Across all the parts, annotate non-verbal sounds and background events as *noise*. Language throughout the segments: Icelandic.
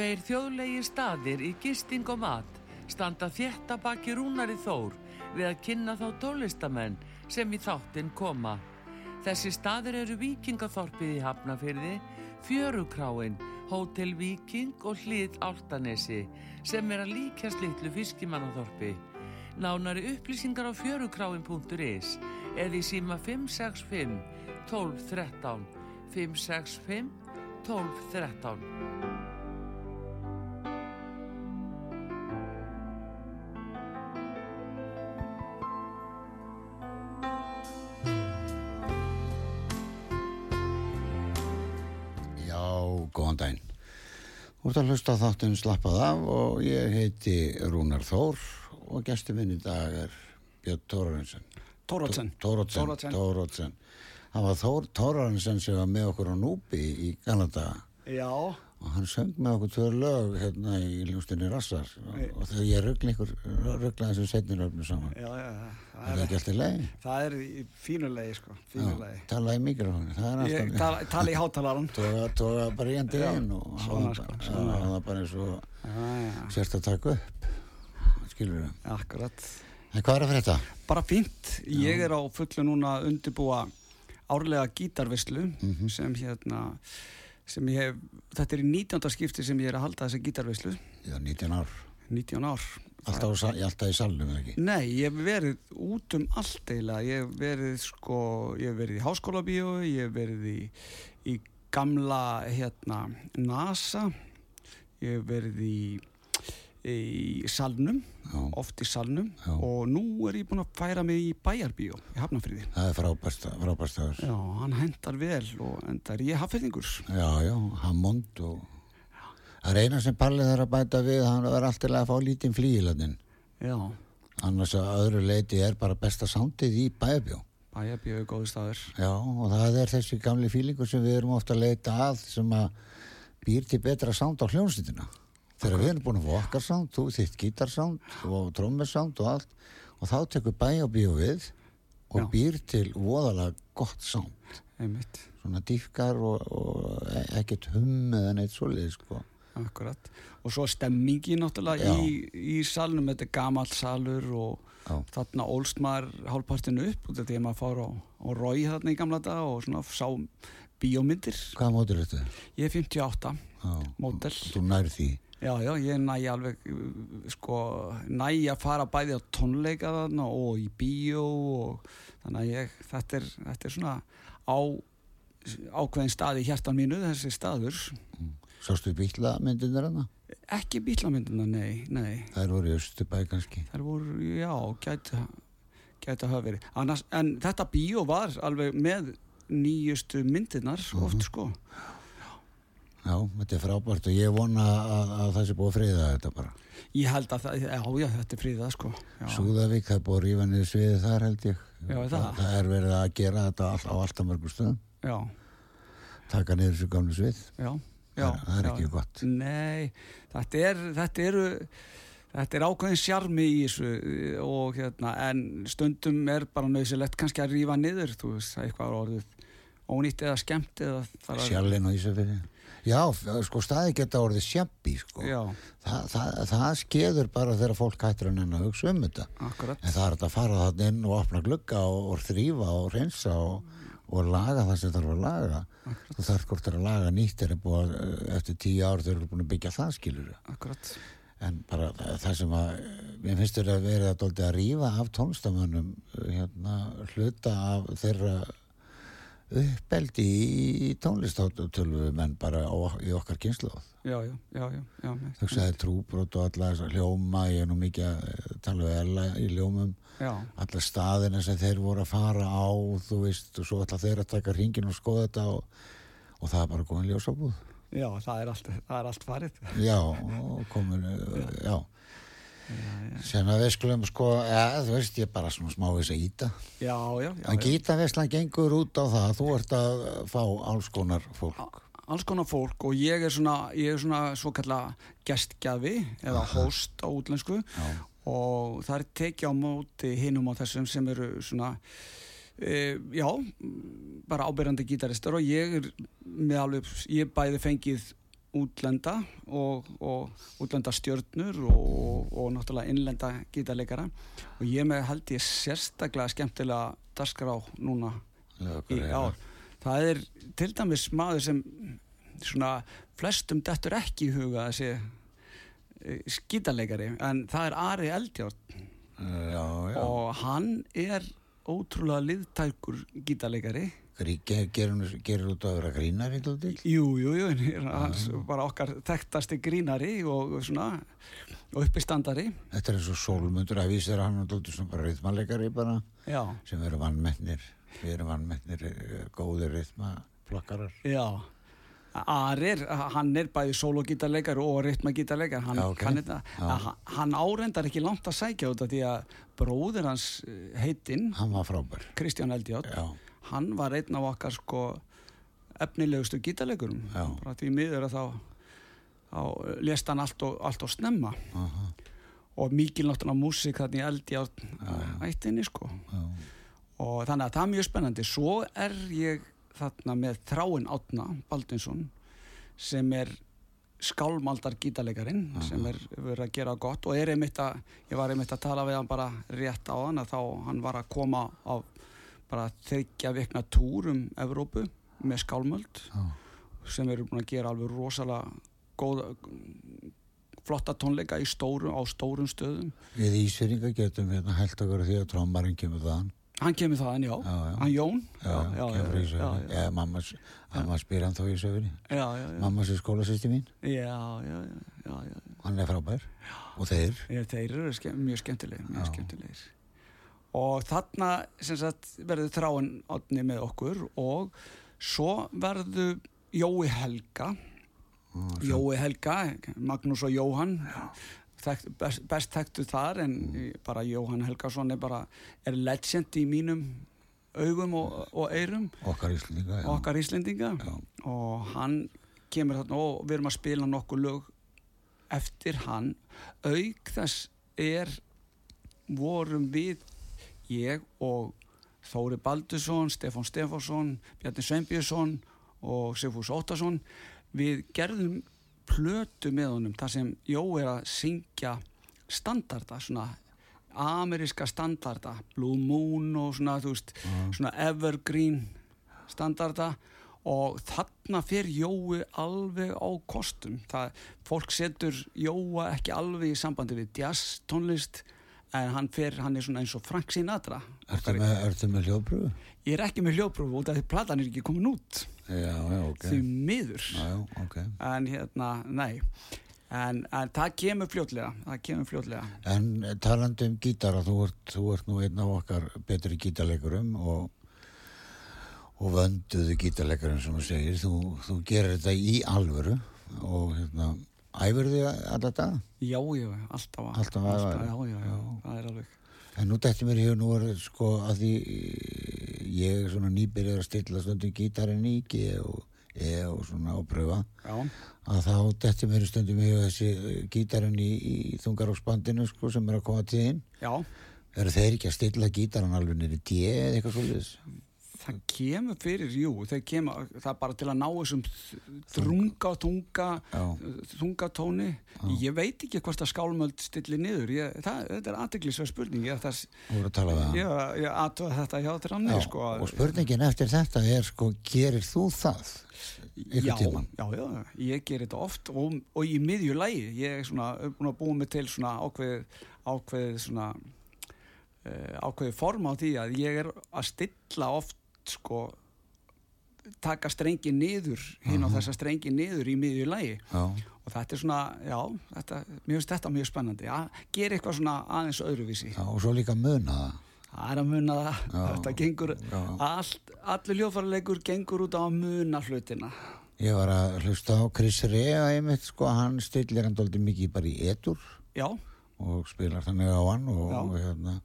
Tveir þjóðlegir staðir í gisting og mat standa þétta baki rúnari þór við að kynna þá tólistamenn sem í þáttinn koma. Þessi staðir eru Víkingathorpið í Hafnafyrði, Fjörukráin, Hótel Víking og Hlið Áltanesi sem er að líkjast litlu fiskimannathorpi. Nánari upplýsingar á fjörukráin.is eða í síma 565 1213 565 1213 Þú ert að hlusta þáttun slappað af og ég heiti Rúnar Þór og gestur minn í dag er Björn Tórarensen. Tórarensen. Tórarensen. Tórarensen. Það var Þór Tórarensen sem var með okkur á Núbi í Galanda. Já og hann söng með okkur tvör lög hérna í hljóstinni Rassar og, þegar ég ruggla ykkur ruggla þessu setniröfnu saman já, já, það er, er ekki alltaf leið það er í fínu leið sko fínu leið tala í mikrofónu ég tala, tala í hátalaran *laughs* tóka, tóka bara í endi inn og svona sko svona. það var bara eins og sérst að taka upp skilur við akkurat. En hvað er að fyrir þetta? bara fínt. Ég er á fullu núna að undirbúa árlega gítarvislu mm -hmm. sem hérna sem ég hef, þetta er í 19. skipti sem ég er að halda þessa gítarveislu. Já, 19 ár. 19 ár Alltaf, alltaf í salnum, ekki? Nei, ég hef verið út um allt eiginlega ég hef verið, sko, ég hef verið í háskóla bíó, ég hef verið í, í gamla, hérna NASA ég hef verið í í salnum, Já. oft í salnum Já. og nú er ég búin að færa mig í bæjarbíó í Hafnafriði Það er frábært staður Já, hann hendar vel og endar ég hafðingur Já, já, Hammond og það er eina sem Pallið þarf að bæta við hann verður alltaf að fá lítinn flíilandin Já. Annars að öðru leiti er bara besta sándið í bæjarbíó. Bæjarbíó er góði staður. Já, og það er þessi gamli fílingur sem við erum ofta að leita að sem að býr til betra sánd á hljónstýtina þegar við erum búin að fá okkar sánd þú þitt gítarsánd og trómmersánd og allt og þá tekur bíu við og Já. býr til voðalega gott sánd einmitt. Svona dýfkar og, og ekkert hum eða neitt svolítið sko Akkurat, og svo stemmingi náttúrulega í, í salnum, þetta er gamalt salur og Já. þarna ólst maður hálfpartinu upp og þetta er maður að fara og rói þarna í gamla dag og svona sá bíómyndir Hvaða mótur þetta? Ég er 58 mótel Þú nærði því? Já, já, ég næ alveg, sko, næ að fara bæði á tónleika þarna og í bíó og þannig að ég, þetta er, þetta er svona á ákveðin stað í hjartan mínu, þessi staður. Mm. Sástu bílamyndunar hana? Ekki bílamyndunar, nei, nei. Það voru í Östubæ kannski? Það voru, já, gæti, gæti að hafa verið. Annars, en þetta bíó var alveg með nýjustu myndirnar, uh -huh. oft sko. Já, þetta er frábært og ég vona að, að það sé búið að friða þetta bara. Ég held að það, já, já, þetta er friðað sko. Já. Súðavík, það er búið að rífa niður sviðið þar held ég. Já, það. Það er verið að gera þetta all, á alltaf mörgum stöðum. Já. Taka niður þessu gamlu svið. Já, já. Það, það er ekki gott. Nei, þetta er, þetta eru, þetta er ákveðin sjarmi í þessu og hérna, en stundum er bara nöðsilegt kannski að rífa niður, þú veist, eitthvað orðið ónýtt eða skemmt eða Sjálfinn og Ísafjörði Já, sko staði geta orðið sjabbi sko. Þa, það, það skeður bara þegar fólk hættir að nenna að hugsa um þetta Akkurat. en það er að fara þann inn og opna glugga og, og þrýfa og reynsa og, og laga það sem þarf að laga. Þú þarf hvort að laga nýtt er búið, eftir tíu ár þau eru búin að byggja það skilur Akkurat. en bara það sem að mér finnst þetta að vera að, að rífa af tónstamönnum hérna, hluta af þeirra uppeldi í tónlistátölu menn bara á, í okkar kynslu já, já, já, já, þú sagði trúbrot og alla hljóma ég er nú mikið að eh, tala Ella í hljómum já, alla staðina sem þeir voru að fara á þú veist og svo ætla þeir að taka ringin og skoða þetta og, og það er bara góðin ljósabúð. Já, það er allt, það er allt farið. Já komin uh, já. Sem að við skulum sko ja, þú veist ég er bara svona smá þess að íta já, já, já, en já. gítaverslan gengur út á það þú ert að fá alls konar fólk. Alls konar fólk og ég er svona ég er svona svo kalla gestgjafi eða host á útlensku já, og það er tekið á móti hinum á þessum sem eru svona e, já, bara ábyrjandi gítaristar og ég er með alveg, ég bæði fengið útlenda og, og útlenda stjörnur og, og náttúrulega innlenda gítarleikara og ég með held ég sérstaklega skemmtilega darskrá núna í ár. Það er til dæmis maður sem svona flestum dettur ekki í huga þessi skítarleikari en það er Ari Eldjárn. Já, já. og hann er ótrúlega liðtækur gítarleikari. Grí- ge- gerur gerur út að vera grínari til Jú, jú, jú, hann er hans, bara okkar þekktasti grínari og svona og uppistandari. Þetta er eins og sólmundur að vísir hann og dóldur svona bara rithmalegari bara Já, sem eru vannmennir við erum vannmennir eh, góðir rithmaflakkarar já Ari er, hann er bæði sólogítarleikari og rytmagítarleikari hann, Já, ok. kann þetta, Já. hann, hann árendar ekki langt að sækja út af því að bróðir hans eh, heitinn, hann var frábær. Kristján Eldjátt já, hann var einn af okkar sko efnilegustu gítarleikurum. Já. bara því miður að þá, þá lést hann allt og, allt og snemma. Aha, og mikil náttúrulega músík þarna í Eldjátt ættinni sko. Já, og þannig að það er mjög spennandi. Svo er ég þarna með Þráin Átna Baldinsson sem er skálmaldar gítarleikarin sem er verið að gera gott og er einmitt að, ég var einmitt að tala við hann bara rétt á hann að þá hann var að koma á bara þryggja vikna túr um Evrópu með skálmöld já. sem eru búin að gera alveg rosalega góða flotta tónleika í stórum, á stórum stöðum. Við Ísveringa getum hérna hælt okkur því að trommarinn kemur þaðan hann kemur þaðan, já, Já, já. hann Jón. Já, já, kemur í já, söfni já, mamma, mamma spyr hann þá í söfni já, já, já. mamma sér skólasýsti mín. Já, já, já, já, já. hann er frábær. Og þeir. Ég, þeir eru ske mjög skemmtilegir, mjög Já. skemmtilegir. Og þarna sem sagt, verður þráin átni með okkur og svo verður Jói Helga, Jói Helga, Magnús og Jóhann, þekkt, best, best þekktu þar en bara Jóhann Helgason er bara, er legend í mínum augum og, og eyrum. Okkar íslendinga okkar Íslendinga. Og hann kemur þarna og við erum að spila nokkuð lög eftir hann. Auk þess er vorum við ég og Þóri Baldursson, Stefán Stefánsson Bjarni Sveinbjörnsson og Sigfús Óttarsson við gerðum plötu með honum þar sem Jó er að syngja standarda svona ameríska standarda Blue Moon og svona, þú veist, svona evergreen standarda. Og þarna fer Jói alveg á kostum. Það, fólk setur Jóa ekki alveg í sambandi við jazz tónlist en hann fer, hann er svona eins og Frank Sinatra. Ertu með, með hljóðpröfu? ég er ekki með hljóðpróf út af því platan er ekki komin út já, já, ok. Því miður. Já, já, ok. En hérna, nei. En, en það kemur fljótlega það kemur fljótlega. En talandi um gítara, þú ert, þú ert nú einn af okkar betri gítarleikurum og, og vönduðu gítarleikurum sem þú segir, þú, þú gerir þetta í alvöru og hérna, æfur þig alltaf dag? já, já, alltaf Alltaf að- já, já, já, það er alveg. En nú dætti mér hug, nú er sko að því ég er svona nýbyrjar að stilla stundum gítarinn í G og E og svona og pröfa. Að þá dætti mér stundum í þessi eh, gítarinn í, í þungaróksbandinu sko sem er að koma til já. Eru þeir ekki að stilla gítarinn alveg í D eða eitthvað svolítið það kemur fyrir, jú, kemur það er bara til að ná þessum þrunga og tunga Já. þunga tóni. Ég veit ekki hvort að skálmöld stilli niður. Ég, það, þetta er aðteglisverð spurning. Ég, aðtöða þetta hjá þranni Já, sko, og spurningin eftir þetta er sko, gerir þú það? Já, já, já, ég ger þetta oft og, og í miðju lægi ég er svona búin að búa mig til svona ákveð ákveð svona uh, ákveði form á því að ég er að stilla oft sko taka strengi niður hinn á þessa strengi niður í miðju lægi og þetta er svona, já, þetta, mér finnst þetta mjög spennandi. Að gera eitthvað svona aðeins öðruvísi. Já, og svo líka muna það. það er að muna það, Já, þetta gengur já. allt, allur hljóðfæralegur gengur út á að muna hlutina. Ég var að hlusta á Chris Rea einmitt, sko, hann stillir hann dóldi mikið bara í etur. Já, og spilar þannig á hann og, og hérna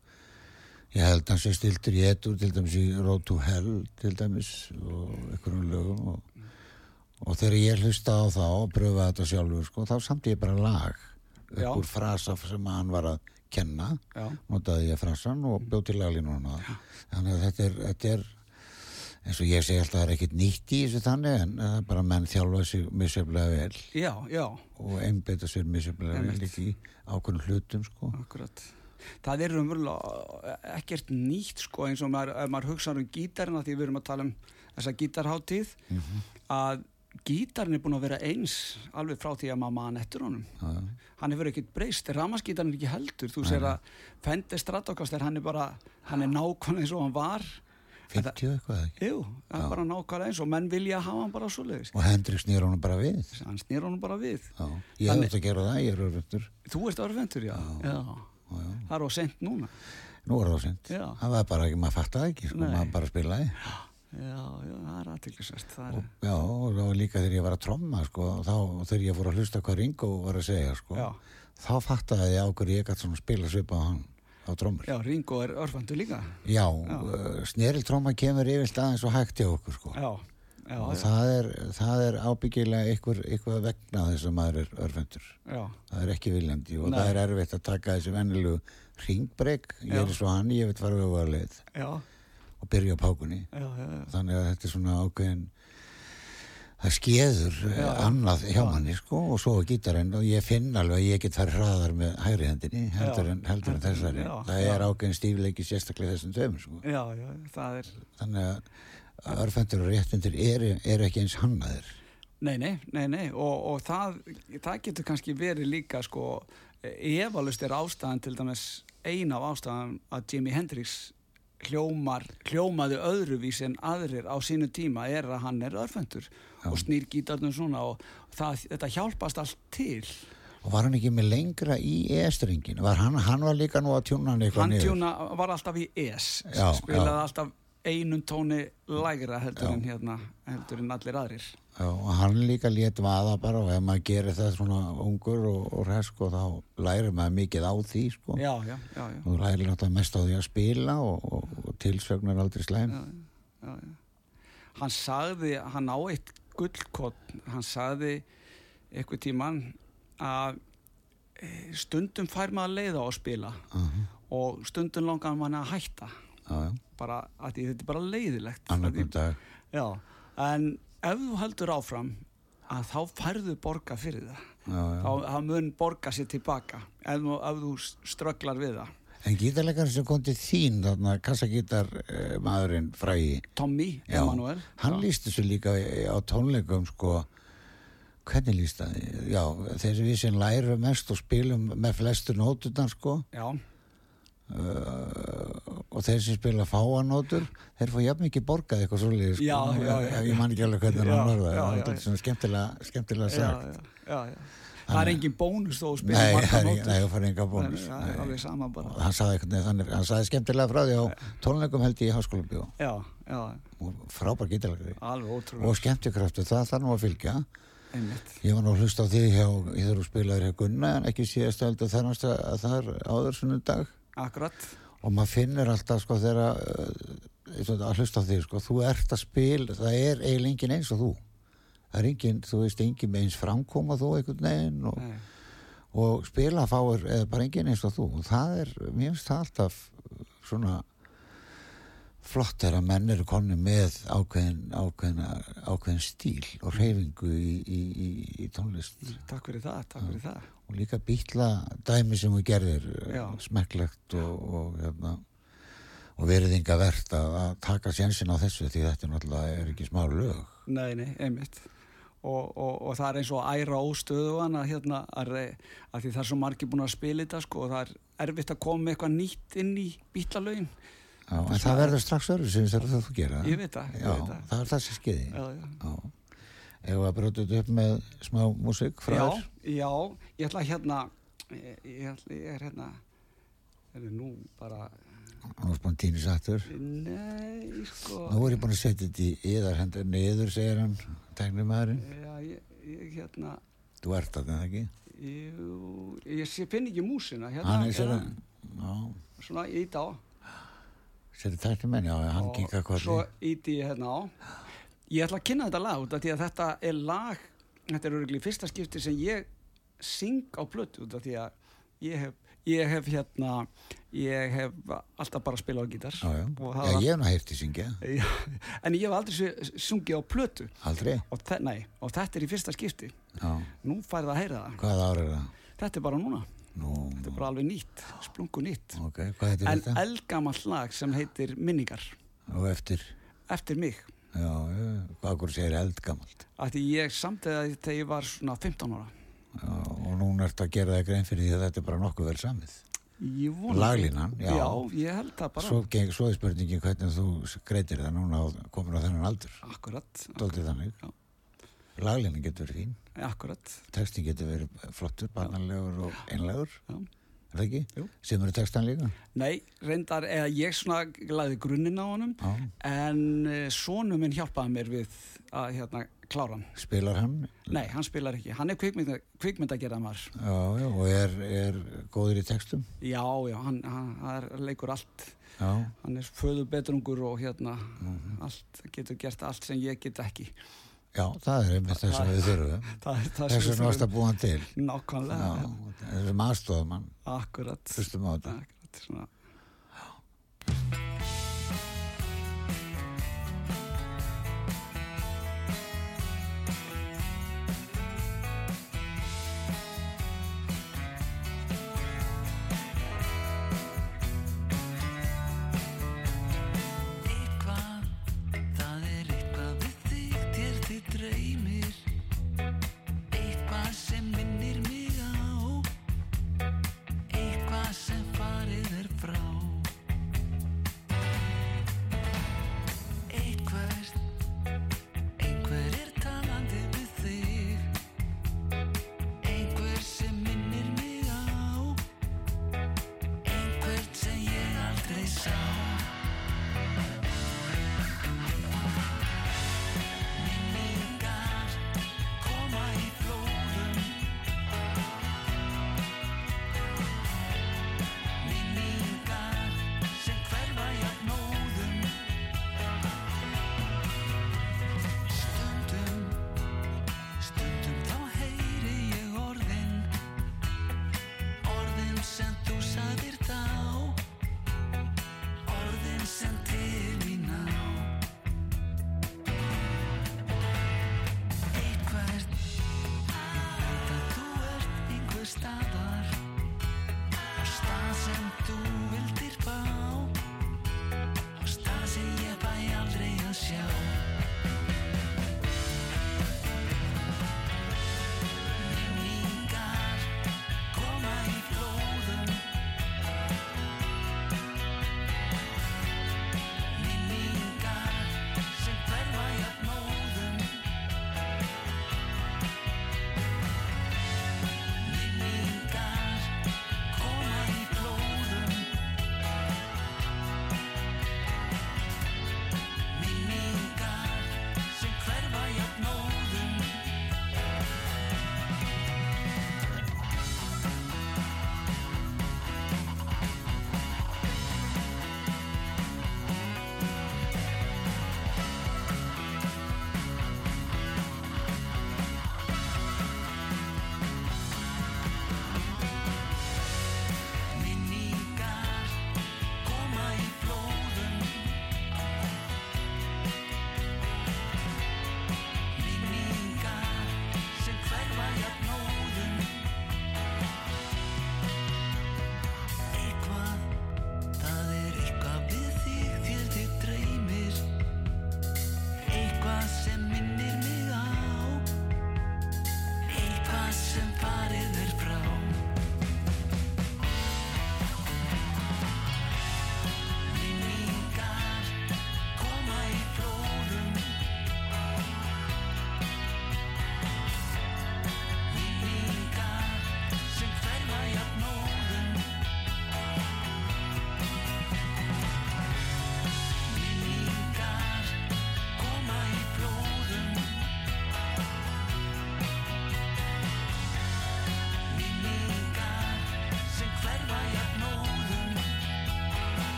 ég held hann sé stiltur í etur til dæmis í Road to Hell til dæmis og einhverjum lögum og, og þegar ég hlusta á það og pröfa þetta sjálfur sko, þá samt ég bara lag úr frasa sem hann var að kenna. Já, notaði ég frasan og bjóð til laglínuna þannig að þetta er, þetta er eins og ég segi alltaf að það er ekkert nýtt í þessu þannig en það er bara að menn þjálfa sig misjöflega vel. Já, já. Og einbeita sér misjöflega vel í ákveðnum hlutum sko. Akkurat. Það er umverulega ekkert nýtt sko eins og maður, maður hugsaður um gítarina því við erum að tala um þessa gítarháttíð að gítarinn er búin að vera eins alveg frá því að maður mann eftir honum. Já. Hann hefur ekkert breyst, ramaskítarinn er ekki heldur. Þú sér að Fender Stratocaster, hann er bara, hann er nákvæmlega eins og hann var. 50 eitthvað ekki Jú, það er bara nákvæmlega eins og menn vilja hafa hann bara svoleiðis. og Hendrik snýr honum bara við Hann snýr honum bara við. já. ég hef þetta að gera það, ég er örfendur Þú ert örfendur, já. Já. já, já. Það er á sent núna. nú er það sent Já. það var bara ekki, maður fattaði ekki sko, maður bara spilaði Já, já, það er aðtillisvæst. Það er... já, og líka þegar ég var að tromma sko, þá þegar ég fór að hlusta hvað Ringo var að segja sko, Já. þá fattaði ég á hverju ég gætt svona spila svipað á hann á trommur Já, Ringo er örfandur líka. já, uh, sneril tromma kemur yfirlt aðeins og hægt hjá okkur sko. Já, já, og það er, það er ábyggilega eitthvað, eitthvað vegna þess að maður er örfendur já, það er ekki viljandi og Nei. það er erfitt að taka þessi vennilegu ringbreyk ég er svo hann, ég veit fara við að leið. Og byrja á pákunni. Þannig að þetta er svona ákveðin það skeður Já. annað hjá manni sko og svo er gítarinn. Og ég finn alveg að ég get farið hraðar með hægri hendinni heldur en, heldur en þessari. Það er ákveðin stífleiki sérstaklega þessum tveimur sko. Já, já, það er, þannig að örfendur og réttindir eru, eru ekki eins hannaðir. Nei, nei, nei, nei, og, og það, það getur kannski verið líka, sko, efalust er ástæðan til dæmis ein af ástæðan að Jimi Hendrix hljómar, hljómaði öðruvís en aðrir á sínu tíma er að hann er örfendur og snýr gítarnum svona og það, þetta hjálpast allt til. og var hann ekki með lengra í e-stringin var hann, hann var líka nú að tjúna hann eitthvað Hann niður? tjúna var alltaf í S, Já, spilaði já. alltaf einum tóni lægra heldur en hérna, heldur en allir aðrir. Já, og hann líka lét vaða bara og ef maður gerir það svona ungur og, og resk og þá lærir maður mikið á því sko. Já, já, já, já. og lærir náttúrulega mest á því að spila og, og, og tilsögn er aldrei slæm já, já, já. Hann sagði, hann á eitt gullkott, hann sagði eitthvað tíman að eh, stundum fær maður leið á að spila uh og stundum langar mann að hætta já, bara að því þetta er bara leiðilegt annarkvæm dag. Já, en ef þú heldur áfram að þá færðu borga fyrir það. Já, þá þá mun borga sér tilbaka ef, ef þú strögglar við það. En gítarleikar sem kom til þín þarna kassagítar eh, maðurinn frægi Tommy, Emanuel hann lísti svo líka á tónleikum sko. Hvernig líst það? Já, þessi við sem lærum mest og spilum með flestu nótutan sko. Já, uh, og þeir sem spila fáanótur þeir fá jafn mikið borgað eitthvað svolítið sko. Já, já, já. ég man ekki alveg hvernig hann var það það er svona skemmtilega, skemmtilega sagt já, já, já. Það er engin bónus þó að spila nei, margar það er- nótur. nei, það bónus er Nei. alveg sama bara. Og hann sagði skemmtilega frá því á tónleikum held ég í háskóla bjó Já, já, og frábær gítalegri og skemmtikraftu, það þarf nú að fylgja Einmitt. ég var nú að hlusta á því hjá, ég þurfu spilaður hjá Gunna en ekki síðast að það að það er áður sunnundag Akkurat. Og maður finnur alltaf sko þegar uh, að hlusta á því sko, þú ert að spila það er eiginlega engin eins og þú. Það er engin, þú veist, engin með eins framkoma þú einhvern veginn og, og spila fáir eða bara engin eins og þú. Og það er, mér finnst það alltaf svona flott er að menn eru konni með ákveðin, ákveðin, ákveðin stíl og reyfingu í, í, í, í tónlist. Takk fyrir það, takk fyrir það. Og líka býtla dæmi sem þú gerðir Já. smekklegt og, og, hérna, og veriðinga verðt að, að taka sjensin á þessu því þetta er náttúrulega er ekki smá lög Nei, nei, einmitt. Og, og, og það er eins og æra óstöðuan að, hérna, að, að því það er svo margir búin að spila þetta sko, og það er erfitt að koma með eitthvað nýtt inn í bítlalögin Já, en það verður strax öðru sem þegar þú gera Ég veit það, Já, veit það. það er það sem skeiði Já, já. Ef að þetta upp með smá músík frá þér já, ég ætla hérna, ég, ég, ætla, ég er hérna, er nú bara, Nú bara tíni sattur. Nei, sko, Nú er ég búin að setja þetta í yðar hendur niður, segir hann, tæknumæðurinn já, ég, ég hérna, Þú ert að það ekki? Jú, ég finn ekki músina, hérna, Hann er sér hérna, Já, svona ít á. sér tæknumenn, já, hann kinka Svo kvöldi íti ég hérna á. Ég ætla að kynna þetta lag út af því að þetta er lag, þetta er öruglega fyrsta skipti sem ég syng á af því að ég hef, ég hef hérna, ég hef alltaf bara spilað á gítar. Já, já, já það ég hef nú heyrti syngja. En ég hef aldrei su- sungið á plötu. Aldrei? Og, nei, og þetta er í fyrsta skipti. Já, nú færði að heyra það. Hvað ár er það? þetta er bara núna, Nú, þetta er bara alveg nýtt splungu nýtt. Ok, hvað heitir en þetta? eldgamall lag sem heitir Minningar. Og eftir, eftir mig. Hvað okkur segir eldgamalt? Að því ég samtiði þegar ég var svona 15 ára og núna ertu að gera það grein fyrir því að þetta er bara nokkuð vel samið. Laglínan, já. já ég held það bara. Svo, geng, svo er spurningin hvernig þú greitir það núna á, komin á þennan aldur. Akkurat, Já. Laglínan getur verið fín. Akkurat. Textin getur verið flottur, barnalegur og einlegur Já. Er það ekki? Jú. Sem eru textan líka nei, reyndar, eða ég svona laði grunninn á honum Já. en uh, sonu minn hjálpaði mér við að hérna klára hann Spilar hann Nei, hann spilar ekki. Hann er kvikmynda, kvikmyndagerðamar. Já, já, og er, er góður í textum Já, já, hann, hann, hann leikur allt. Já, Hann er föðu betrungur og hérna, allt, getur gert allt sem ég get ekki. Já, það er einmitt þess að við þurfum Það er það Þess að búa hann til Nákvæmlega. Já, þessum aðstofum Akkurat. Hlustum á þetta. Akkurat, svona. Eitthvað,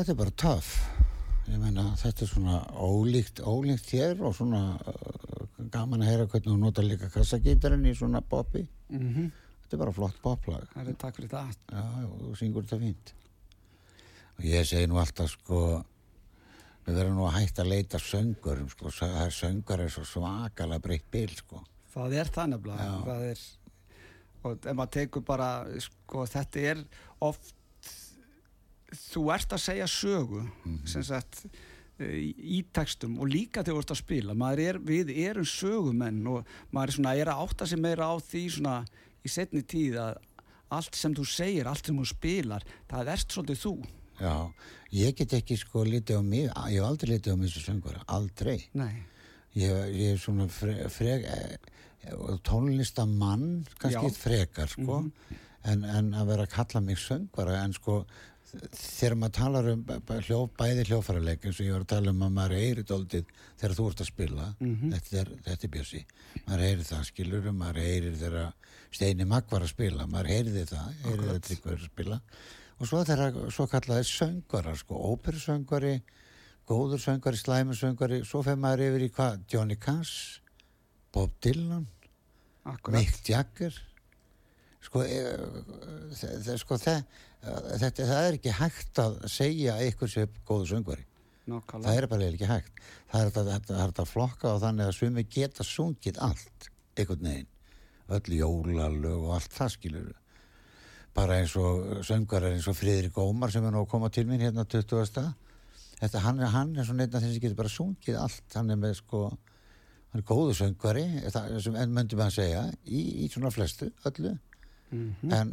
þetta er bara töff. Ég meina, þetta er svona ólíkt, ólíkt hér og svona uh, gaman að heyra hvernig hún nota líka kassagítarinn í svona poppi. Mm Þetta er bara flott poplag. Það er takk fyrir það. Já, þú syngur þetta fínt. Og ég segi nú alltaf, sko, við verðum nú að hætta að leita söngurum, sko, það er söngar er svo svakalega breytt bil, sko. Það er það nefnilega. Já. Það er, og ef maður tekur bara, sko, þetta er oft, þú ert að segja sögu, sem sagt, eh, í textum og líka þegar þú ert að spila. Er, við erum sögumenn og maður er svona, er að átta sig meira á því svona í setni tíð að allt sem þú segir, allt sem þú spilar, það ert svolítið þú. Já, ég get ekki sko litið á mig, ég hef aldrei litið á mig sem söngvara, aldrei. Nei. Ég, er svona fre, frek, eh, tónlistamann, kannski Já. frekar sko, en, en að vera að kalla mig söngvara, en sko þegar maður talar um b- b- hljó, bæði hljófaraleik eins og ég var að tala um að maður heyri dóldið þegar þú ert að spila. Þetta, er, þetta er bjössi. Maður heyri það skilur maður heyri þegar Steini Magg var að spila maður heyri það, heyri þetta tryggvar að spila. Og svo þegar svo kallaði söngvarar sko, óperusöngvari góður söngvari, slæmur söngvari svo fer maður yfir í hvað, Johnny Cash Bob Dylan Akkurat. Mick Jagger. Sko, e, þe- þe- sko þe, þetta, það er ekki hægt að segja eitthvað sem er góðu söngvari. Nákvæmlega. það er bara ekki hægt. Það er þetta, þetta, þetta að flokka og þannig að sumi geta sungið allt einhvern veginn. Öll jólalög og allt það skilur bara eins og söngarar eins og Friðrik Ómar sem er nú að koma til mín hérna 20. Þetta, hann, er, hann er svona einn af þeim sem getur bara sungið allt. Hann er með sko hann er góðu það, sem enn myndum að segja í, í svona flestu, öllu Mhm. en,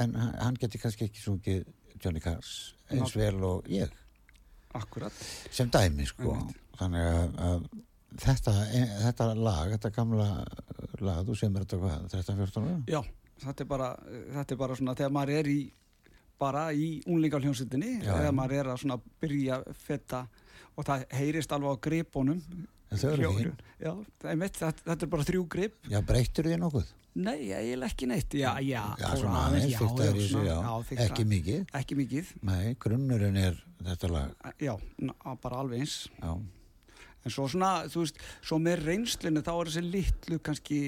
en hann getur kannski ekki sungið Johnny Cash eins vel og ég Akkurat. sem dæmi sko Einmitt. þannig að, að þetta, þetta lag, þetta gamla lag, þú sem er þetta hvað, 13-14 ára? Já, þetta er bara, þetta er bara svona þegar maður er í bara í eða já. maður er að svona byrja fetta og það heyrist alveg á gripunum En þau eru fín. Já, það er mitt, þetta, er bara þrjú grip. Já, breyttur þið nokkuð? Nei, eiginlega ekki neitt. Já, já, Já, svona aðeins, já, það er já, þessu, já, fyrst ekki mikið? Ekki mikið, Nei, grunnurinn er þetta lag. Já, bara alveg eins. Já, En svo svona, þú veist, svo með reynslinu þá er þessi litlu kannski,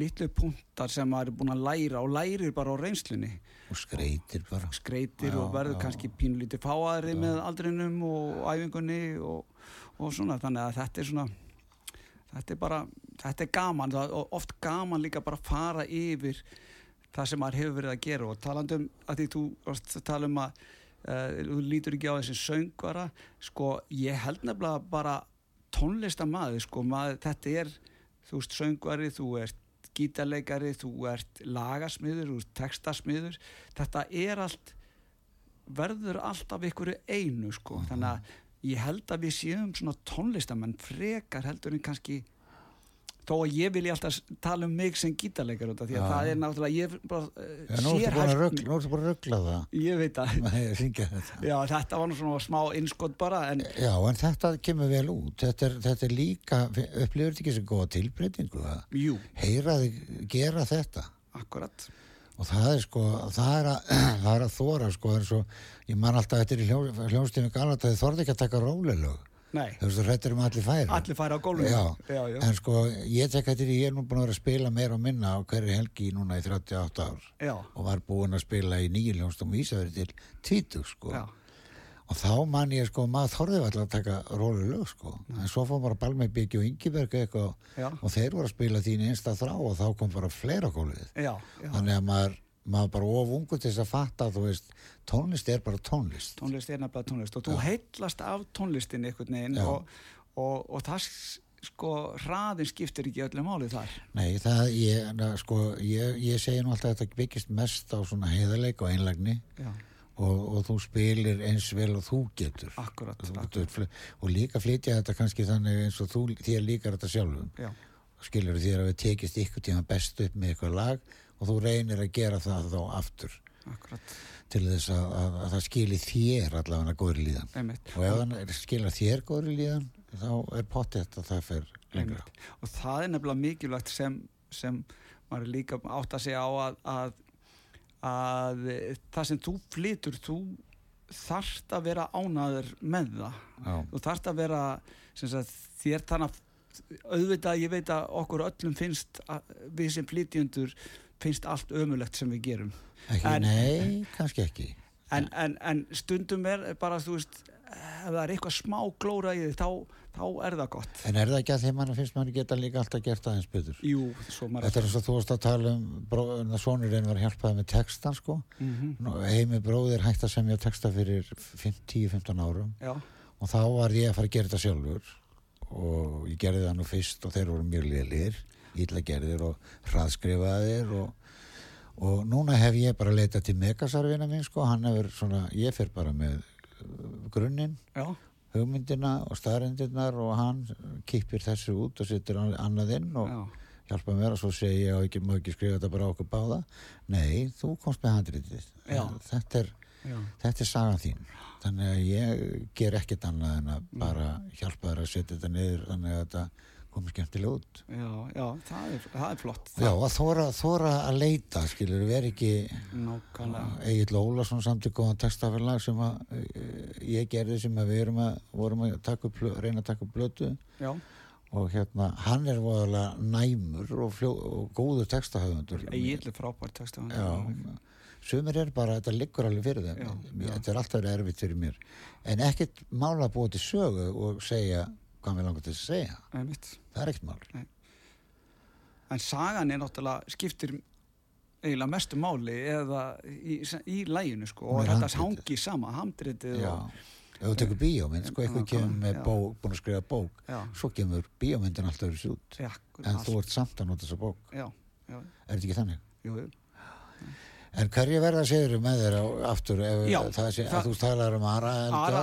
litlu puntar sem maður er búin að læra og lærir bara á reynslunni. og skreitir bara Skreitir Já, og verður já. kannski pínlítið fáaðri með aldrinum og æfingunni og, og svona. Þannig að þetta er svona, þetta er bara, þetta er gaman, er oft gaman líka bara að fara yfir það sem maður hefur verið að gera og talandi um að því þú varst að tala um að uh, þú lítur ekki á þessi söngvara sko ég held nefnilega bara tónlistamaður sko maður, þetta er þú veist söngvari, þú ert gítarleikari, þú ert lagasmiður, þú ert textasmiður. Þetta er allt verður allt af ykkur einu sko. Þannig að ég held að við séum svona tónlistamenn frekar heldur en kannski þó að ég vilja alltaf tala um mig sem gítarleikar út af því að Já. það er náttúrulega ég bara Já, uh, nú ertu búin að ruggla, nú ertu búin að ruggla það. Ég veit að Nei, að *laughs* já, þetta var nú svona smá innskott bara en Já, en þetta kemur vel út. Þetta er, þetta er líka, upplifur þetta ekki sem góða tilbreytingu að jú, heyra þig gera þetta. Akkurat. Og það er sko, það er að, *clears throat* það er að þóra sko, eins og ég man alltaf eftir í hljó, hljónstími gana þið þorði ekki að taka rólilög nei, þú veist, þú hrættir um að allir færi allir færa á gólfinu. Já, já, já, en sko, ég tek eftir í, ég er nú búin að vera að spila meira og minna á hverju helgi núna í 38 ár. Já, og var búin að spila í nýju hljónstum Ísafjörði til 20 sko. Já, og þá man ég sko, maður þorði alltaf að taka rólilög sko, en svo fór bara Balmei Byggju og Ingiberg eitthvað og þeir voru að spila þín einsta þrá og þá kom bara fleira gólfið. Já, já. þannig að maður, maður bara of ungu til þess að fatta þú veist, tónlist er bara tónlist. Tónlist er nefnilega tónlist og þú heitlast af tónlistin einhvern veginn Já. og, og, og það sko hraðin skiptir ekki öllu máli þar. Nei, það, ég, na, sko, ég, ég segi nú alltaf að þetta byggist mest á svona heiðarleik og einlægni já, og, og þú spilir eins vel og þú getur. Akkurat, Þú- akkurat. þú- og líka flytja þetta kannski þannig eins og þú, þér líkar þetta sjálfum. Já, skilur þér að við tekist ykkur tíma best upp með ykkur lag og þú reynir að gera það þá aftur. Akkurat, til þess að, að, að það skili þér allavega góðri líðan. Einmitt. Og ef það skilar þér góðri líðan þá er pottið að það fer lengra. Einmitt. og það er nefnilega mikilvægt sem, sem maður líka átt að segja á að, að, að það sem þú flytur þú þarft að vera ánaður með það. Já. þú þarft að vera sagt, þér þannig að auðvitað ég veit að okkur öllum finnst að, við sem flytjundur finnst allt ömulegt sem við gerum. Ekki, En- nei, kannski ekki. en, en, en stundum er bara þú veist ef það er eitthvað smá glóra í því þá, þá er það gott. En er það ekki að þeim mann finnst mann geta líka alltaf gert aðeins betur? Jú, svo maður Þetta er eins og þú varst að tala um svonurinn var að hjálpaði með textan sko. mm Nú, Heimi bróðir hægt að semja texta fyrir 10-15 árum. Já, og þá var ég að fara að gera þetta sjálfur. Og ég gerði það nú fyrst og þeir voru mjög liðlir, illa gerðir og hraðskrifaðir og, og núna hef ég bara leitað til megasarfina minn sko, hann hefur svona, ég fer bara með uh, grunninn, hugmyndina og staðrendirnar og hann kippir þessu út og setur an- annað inn og já, hjálpa mér og svo segi ég að ekki, má ekki skrifa þetta bara okkur báða. Nei, þú komst með handritið. Já. þetta er, þetta er sagan þín. Þannig að ég ger ekkert annað en að bara hjálpa þér að setja þetta niður þannig að þetta komi skemmtilega út. Já, já það, er, það er flott já, að þóra, þóra að leita skilur, veri ekki Nákvæmlega. Egil Ólason samt í góðan textafélag sem að e, ég gerði sem að við erum að, vorum að taka upp, reyna að taka upp blötu Já, og hérna, hann er voðalega næmur og, fljó, og góður textahöfundur. Egil er frábært texta já, sumir er bara, þetta liggur alveg fyrir þeim. Já, þetta er alltaf erfitt fyrir mér. En ekkert mála búa til sögu og segja hvað mér langar til að segja. Einmitt. það er ekkert mál. En sagan er náttúrulega skiptir eiginlega mestu máli eða í, í læginu sko og þetta hangi sama, handritið já, og, ef þú tekur bíómynd sko, eitthvað kemur með bók, búin að skrifa bók já, svo kemur bíómyndin alltaf þessu út já, en þú ert samt að nota þessa bók. Já, já, er þetta ekki þannig? jú, jú. En hverju verða segir með þér á, aftur ef það sé, það- að þú talar um Ara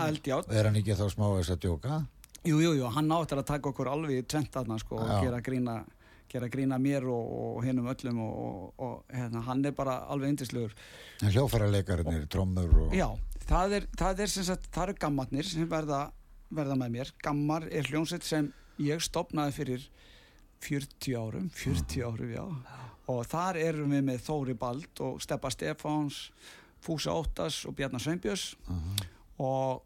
Eldjárn. er hann ekki þá smá þess að djóka? Jú, jú, hann áttur að taka okkur alveg í tvent þarna sko og Já. gera grína gera grína mér og, og hinnum öllum og, og, og hérna, hann er bara alveg indislegur En hljófæraleikarnir, trommur og... Já, það er, það er sem sagt, það eru gammarnir sem verða, verða með mér. Gammar er hljónsett sem ég stopnaði fyrir 40 árum, 40 árum, já. Og þar erum við með Þóri Bald og Steppa Stefáns, Fúsa Óttas og Bjarnar Sveinbjörns og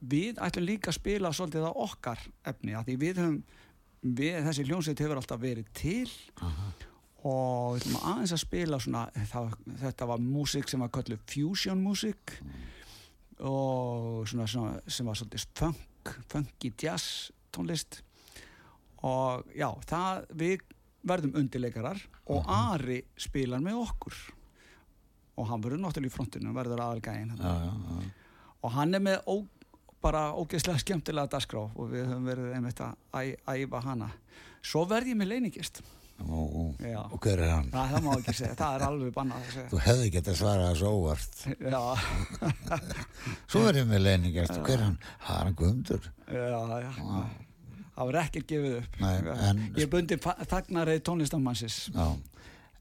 við ætlum líka að spila svolítið á okkar efni, af því við höfum, við, þessi hljónsett hefur alltaf verið til og við ætlum aðeins að spila svona, það, þetta var músík sem var kölluð fusion músík og svona, svona sem var svolítið funk, funky jazz tónlist. Og já, það við verðum undirleikarar og Ari spilar með okkur. Og hann verður náttúrulega í frontinu verður aðalgægin Já, já, já. og hann er með ó, bara ógeðslega skemmtilega dagskrá og við höfum verið einmitt að æfa hana. Svo verð ég með leiningist Og, og, hver er hann? það, það má ekki segja, það er alveg bannað Þú hefði gett að svara þessu óvart. Já, *laughs* Svo er ég með leiningjast, hver er hann? Það er hann Guðmundur. Já, já. Það var ekkert gefið upp. Nei, en- ég er bundið þagnarið tónlistamannsins Já.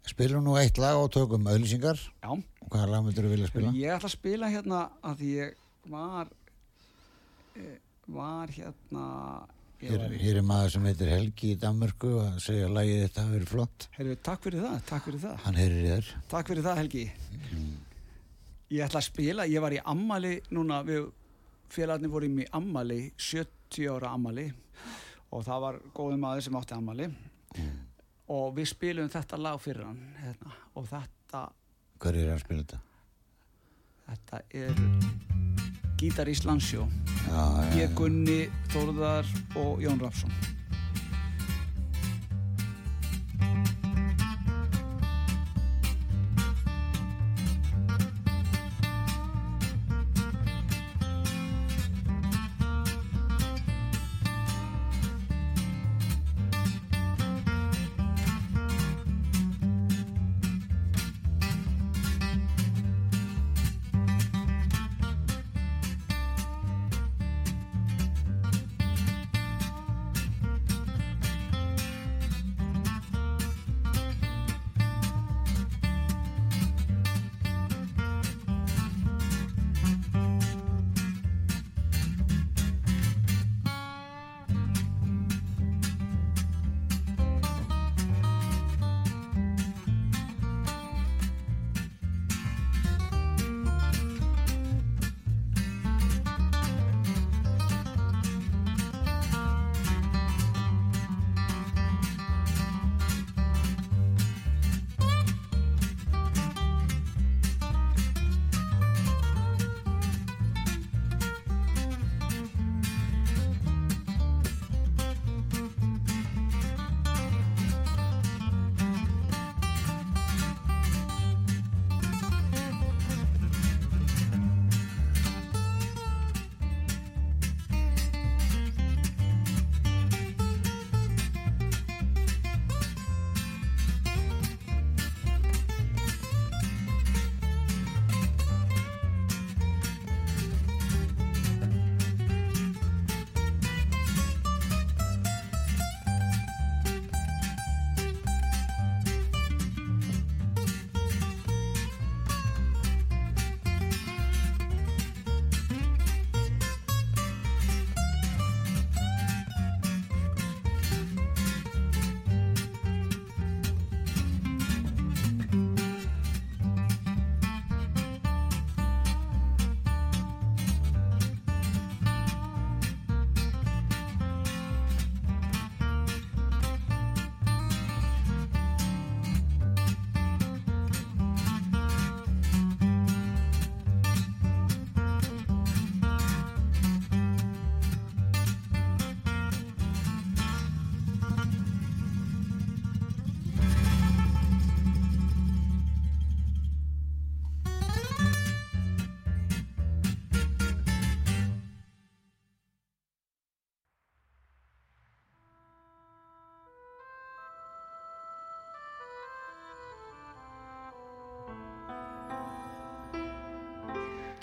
Spilum nú eitt lag og tökum auðlýsingar já, hvaða lag myndur þú vilja spila? ég ætla að spila hérna að ég var var hérna Hér, er maður sem heitir Helgi í Danmörku að segja að lagið þetta hafi verið flott. Heyrðu, takk fyrir það, takk fyrir það. Hann heyrir þér. Takk fyrir það Helgi. Ég ætla að spila, ég var í ammali núna, við félagarnir vorum í ammali 70 ára ammali og það var góði maður sem átti ammali og við spilum þetta lag fyrir hann hérna, og þetta, Hver er að spila þetta? þetta er Gítar Íslandsjó ég Gunni, Þórðar og Jón Rapsson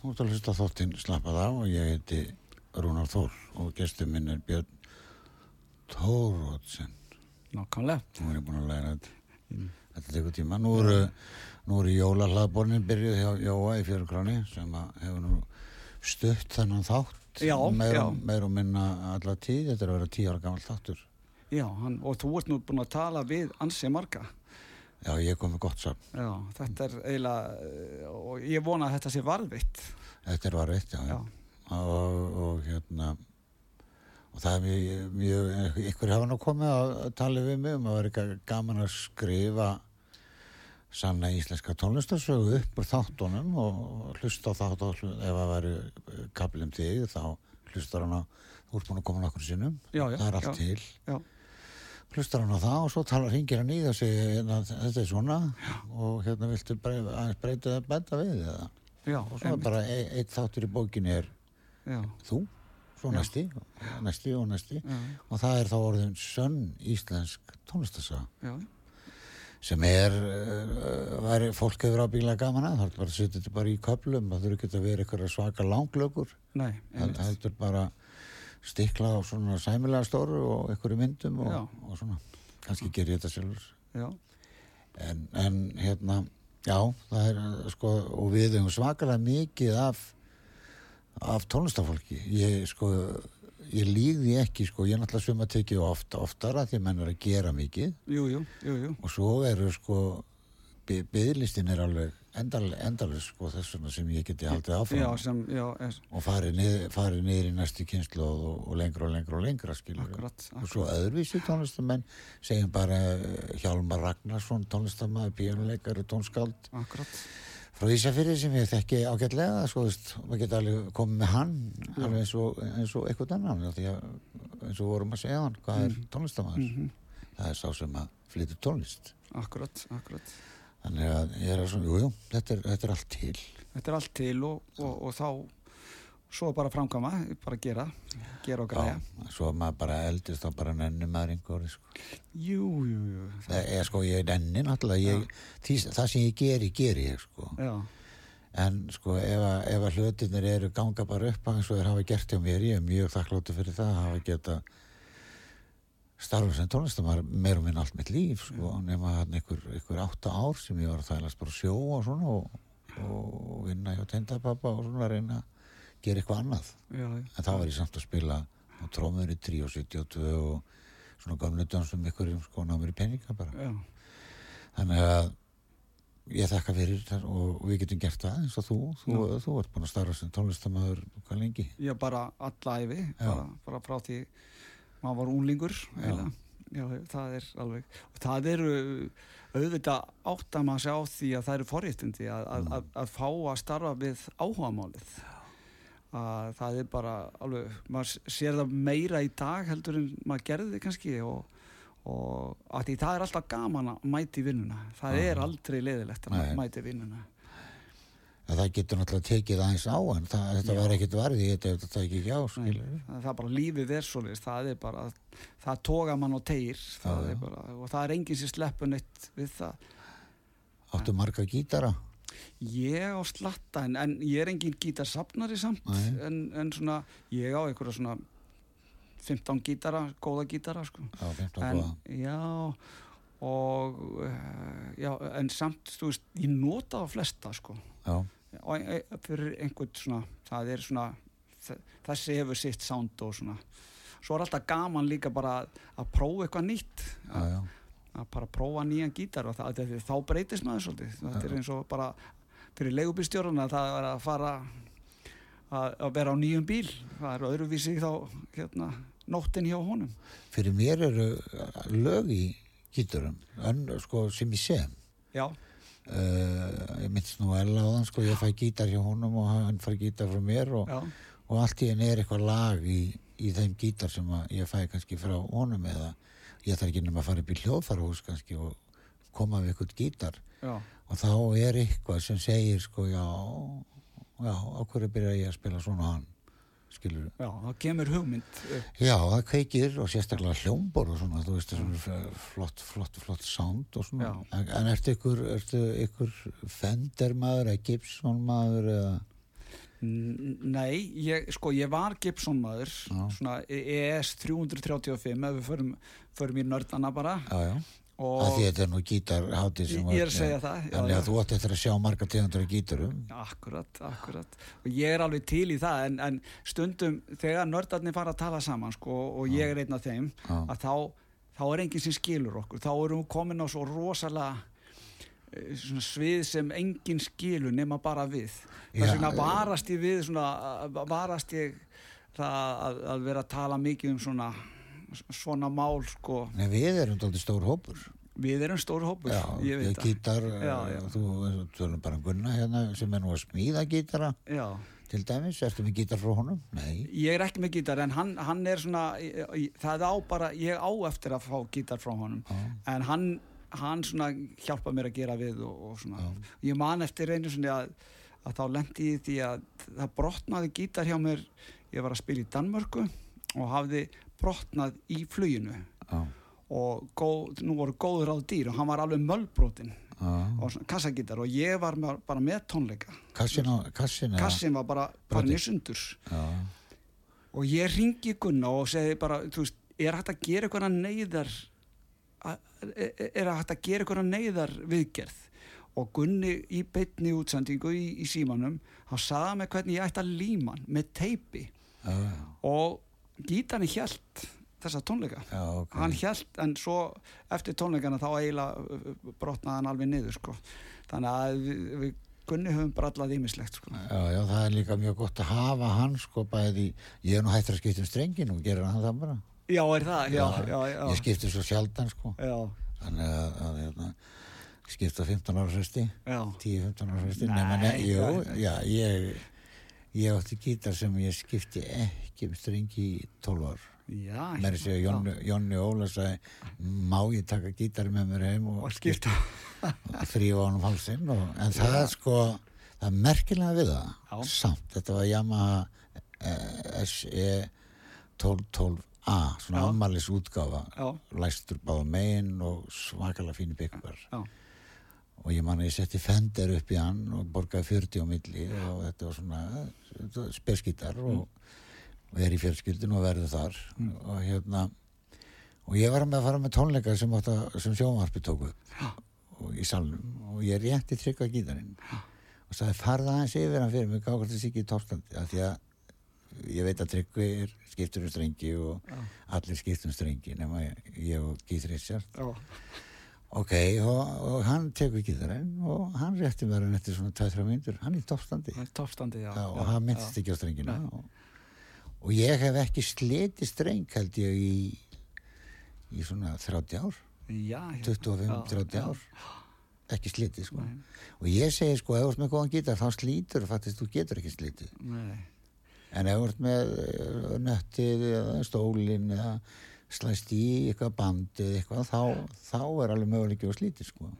þú ert að hlusta þáttinn slappað á og ég heiti Rúnar Þór og gestur minn er Björn Tórótsen. Nákvæmlega. Nú er ég búin að læra þetta. Þetta tekur tíma. Nú eru, eru jólahlaðbornin byrjuð hjá Jóa í fjörugráni sem hefur nú stutt þennan þátt. Já, meir, já. meir og minna alla tíð. Þetta er að vera tíu ára gammal þáttur. Já, hann, og þú ert nú búin að tala við ansi marga. Já, ég kom með gott saman. Já, þetta er eiginlega, eh, og ég vona að þetta sé varðvitt. Þetta er var eitt, já. Já. Og, og hérna og það er mjög, mjög ykkur hafa nú komið að, að tala við mig um að vera ga- gaman að skrifa sanna íslenska tónlistarsögu upp úr þáttunum og hlusta á þátt og hlu- ef að veri kaplum um þig þá hlustar hann á þú ert búin að koma nokkur sinnum Já, já, það er allt já. til Já, hlustar hann á það og svo talar hringir hann í og segir hérna, þetta er svona. Og hérna viltu aðeins breyta það benda við eða? Já, og svo er bara e eitt þáttur í bókinni er já, þú, svo næsti næsti og næsti. Já, og það er þá orðin sönn íslensk tónlistasaga já, sem er uh, væri fólk hefur ábyggilega gaman að það er bara að setja þetta bara í köplum það þurfi ekki að vera eitthvað svaka langlökur nei, það heldur bara stikla á svona sæmilega stóru og einhverju myndum og, og svona. Kannski ger ég þetta sjálfur. Já, en, en hérna já, það er sko og við höfum svakalega mikið af af tónlistafólki ég sko ég líði ekki sko, ég er náttúrulega suma tekið ofta oftara því að menn er að gera mikið. Jú, jú, jú, jú. og svo eru sko by- biðlistin er alveg endal, endalus sko þess vegna sem ég geti haldið áfram. Já, sem, já, og farið niður, farið niður í næstu kynslu og, og lengra og lengra og lengra skilur Akkurat, og svo öðruvísi tónlistamenn segjum bara eh, Hjálmar Ragnarsson tónlistamæður, píjónuleikari, tónskáld. Akkurat. frá Ísafyrði sem ég þekki ágætlega sko, veist, maður geti alveg komið með hann alveg eins og, eins og eitthvað annan eins og vorum að segja hann hvað er tónlistamæður Mhm. það er sá sem að flytur tónlist. Akkurat, akkurat. Þannig að ég er að svona, jú, jú, þetta er, þetta er allt til Þetta er allt til og, og, og þá svo bara framkama, bara gera gera og græja. Já, svo maður bara eldist þá bara nenni maður einhverju sko. Jú, jú, jú. það er sko, ég nenni náttúrulega ég, því, það sem ég geri, geri ég sko. Já, en sko ef að, ef að hlutinir eru ganga bara upp eins og þeir hafa gert hjá mér, ég er mjög þakkláttu fyrir það að hafa geta starfa sem tónlistamar meir og minn allt mitt líf sko, nema hann einhver, einhver átta ár sem ég var að þælast bara sjó og svona og, og vinna hjá tendapappa og svona að reyna að gera eitthvað annað. Já, en þá var ég samt að spila á trómur í 3 og 72 og svona gamlu dansum ykkur sko námur í peninga bara. Já, þannig að ég þakka fyrir það og við getum gert það eins og þú þú, þú ert búin að starfa sem tónlistamæður hvað lengi? Já, bara alla æfi, bara, bara frá því maður var úlingur, eiginlega. Já, það er alveg, og það eru auðvitað átt að maður sjá því að það eru forréttindi að, að, að, að fá að starfa við áhugamálið. Að það er bara alveg, maður sér það meira í dag heldur en maður gerði kannski og, og að því það er alltaf gaman að mæti vinnuna. Það er aldrei leiðilegt að mæti vinnuna að það getur náttúrulega tekið aðeins á en það, þetta var ekkit varði þetta þetta tekið ekki á það er bara lífið er svoleiðis það er bara, það toga mann á tegir það Já, er bara, og það er enginn sem sleppur neitt við það. Áttu marga gítara? Ég á slatta en, en ég er enginn gítarsafnari samt en, en svona, ég á einhverja svona 15 gítara, góða gítara sko. á 15 en, góða já og uh, já, en samt, þú veist, ég nota á flesta sko. Já, og fyrir einhvern svona það er svona þessi hefur sitt sound og svona. Svo er alltaf gaman líka bara að, að prófa eitthvað nýtt. Já, að bara prófa nýjan gítar og það, það, þá breytist maður svolítið. Þetta er eins og bara fyrir leigubílstjórun að það er að fara að, að vera á nýjum bíl. Það er öðruvísi þá hérna, nóttin hjá honum. Fyrir mér eru lög í gítarum, sko, sem ég sem. Já, ég minnst nú Ella á þann, sko, ég fæ gítar hjá honum og hann fær gítar frá mér og, og allt í henni er eitthvað lag í, í þeim gítar sem ég fæ kannski frá honum eða ég þarf ekki nema að fara upp í hljóðfarahús kannski og koma við eitthvað gítar. Já, og þá er eitthvað sem segir sko já, já, á hverju byrja ég að spila svona hann skilur já, þá kemur hugmynd. Já, það kveikir og sérstaklega hljómbor og svona, þú veist, svona flott, flott, flott sound og svona. Já. En, ertu ykkur, ertu ykkur Fender maður eða Gibson maður eða, Nei, ég, sko, ég var Gibson maður, Já. svona ES 335 ef við förum, förum í nördana bara já, já, að því þetta er nú gítarháttið sem Ég- ég er að segja það, já, Þannig að þú átt eftir að sjá marga tegundur af gítarum. Akkurat, akkurat og ég er alveg til í það en, en stundum þegar nördarnir fara að tala saman sko, og ég er einn af þeim Já. að þá, þá er enginn sem skilur okkur þá erum við komin á svo rosalega eh, svona svið sem enginn skilur nema bara við þess vegna eh. varast ég við svona, að- varast ég það að, að vera að tala mikið um svona svona mál sko Nei, við erum dálítið stór hópur. við erum stór hópur Já, ég ég gítar, Já, já. þú þú tölum bara Gunna hérna sem er nú að smíða gítara já til dæmis, ertu með gítar frá honum? Nei. Ég er ekki með gítar en hann, hann er svona, það á bara, ég á eftir að fá gítar frá honum Já. en hann, hann svona hjálpa mér að gera við og, og svona, ég man eftir einu svona að, að þá lendi ég því að það brotnaði gítar hjá mér, ég var að spila í Danmörku og hafði brotnað í fluginu. Já, og góð, nú voru góður á dýr og hann var alveg mölbrotin. Já. og svona kassagítar og ég var með, bara með tónleika. Kassin á, kassin kassin var bara farin í sundur. Já, og ég ringi Gunna og segi bara, veist, er hægt að gera eitthvað neyðar að- er er hægt að gera eitthvað neyðar viðgerð? Og Gunni í beinni útsendingu í, í símanum hann sagði mig hvernig ég ætti að líma hann með teipi. Já, og gítarni hjælt þessa tónleika já, ok. hann hjælt en svo eftir tónleikana þá eiginlega brotnaði hann alveg niður sko. þannig að við, við Gunni höfum brallað ímislegt sko. Já, já, það er líka mjög gott að hafa hann sko bæði, ég er nú hættur að skipta um strengin og gera hann það bara. já, er það? Já, já, já, Ég skipti svo sjaldan sko, þannig að, að hérna, skipta 15 ára fresti, já. 10-15 ára fresti, Nei, nema, ne, jú, já, ég, ég átti gítar sem ég skipti ekki um strengi í 12 ár. Já, Mér er að segja, Jonni, Jonni Óla sagði, má ég taka gítari með mér heim og, og skipta þrýfa honum hálsinn og, en það er sko það er merkilega við það Já. samt, þetta var Yamaha eh, SE 1212A svona Já. ammælis útgáfa Já. læstur báða megin og svakalega fínu byggvar Já. Og ég man að ég setti fender upp í hann og borgaði 40 á milli og þetta var svona speskítar og, og er í fjölskyldun og verður þar. Og hérna og ég var með að fara með tónleika sem, sem sjónvarpi tóku upp og í salnum. Og ég rétti trygg á gítarinn og sagði farða aðeins yfir hann fyrir mig gáði þetta sig ekki í toppstandi af því að ég veit að tryggvi er skiptur um strengi og allir skiptur um strengi nema ég, og Keith Richard Já. Ok og, og hann tekur gítarinn og hann rétti mér hann eftir svona 2-3 myndur hann er í toppstandi og hann myndist ekki á strengina. Og, og ég hef ekki sliti streng held ég í í svona 30 ár. Já, já. 25-30 Já, ár. Ekki slitið sko. Og ég segi sko ef þú ert með góðan gítar þá slítur fattist þú getur ekki slitið. Nei. en ef þú ert með eh, nöttið eða stólin eða slæst í eitthvað bandið eitthvað þá, þá er alveg möguleik að slítið sko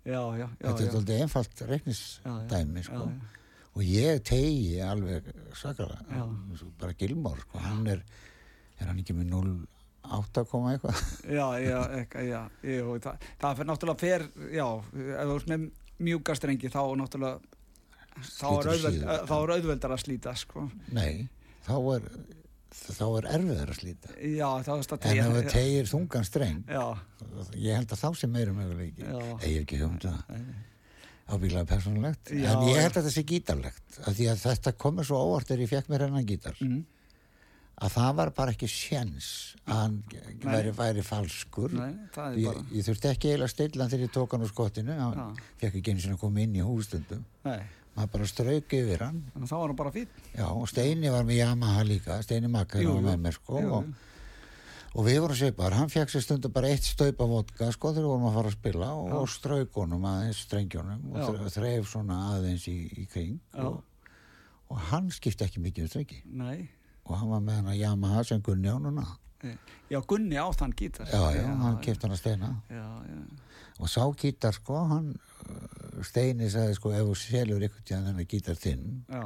Já, já, já. þetta er já. svolítið einfalt Já, já. reiknisdæmi sko Já, já. og ég tegi alveg sakalega Já. bara Gilmór sko hann er, er hann ekki með 0,8 koma *laughs* eitthvað Já, já, ekka, já. Jú, það, það fyrir náttúrulega fer, já, ef þú ert með mjúka strengi þá náttúrulega þá er, auðveld, þá er auðveldar að slíta, sko. nei, þá er þá er erfiðar að slíta. Já, er en ef það tegir þungan streng Já, ég held að þá sem meira möguleiki. Já. ég ekki hugum það. Ábyggilega persónulegt. Já, en ég held að þetta sé gítarlegt af því að þetta komur svo óvart þegar ég fekk mér hennan gítar Mhm. að það var bara ekki sjens að hann væri, væri falskur. Nei, er ég, ég þurfti ekki eiginlega stilla hann þegar ég tók hann úr skottinu hann fekk ekki einu sinni að koma inn í hústundum nei, maður bara strauk yfir hann þannig að þá var hann bara fín. já, og Steini var með Yamaha líka Steini Makar var með mér sko Jú, og, og við vorum svipaðar, hann fekk sér stundu bara eitt staup af vodka sko þegar vorum að fara að spila og, Já. og straukonum aðeins strengjónum og Já. þre- þreif svona aðeins í, í kring Já. og, og hann skipti ekki mikið um Nei. og hann var með hann að Yamaha sem Gunni á núna Já, Gunni á þann gítar. já, já, hann kipti hann að steina Já, já. og sá gítar sko hann steini sagði sko ef þú selur ykkur til þennan gítar þinn Já,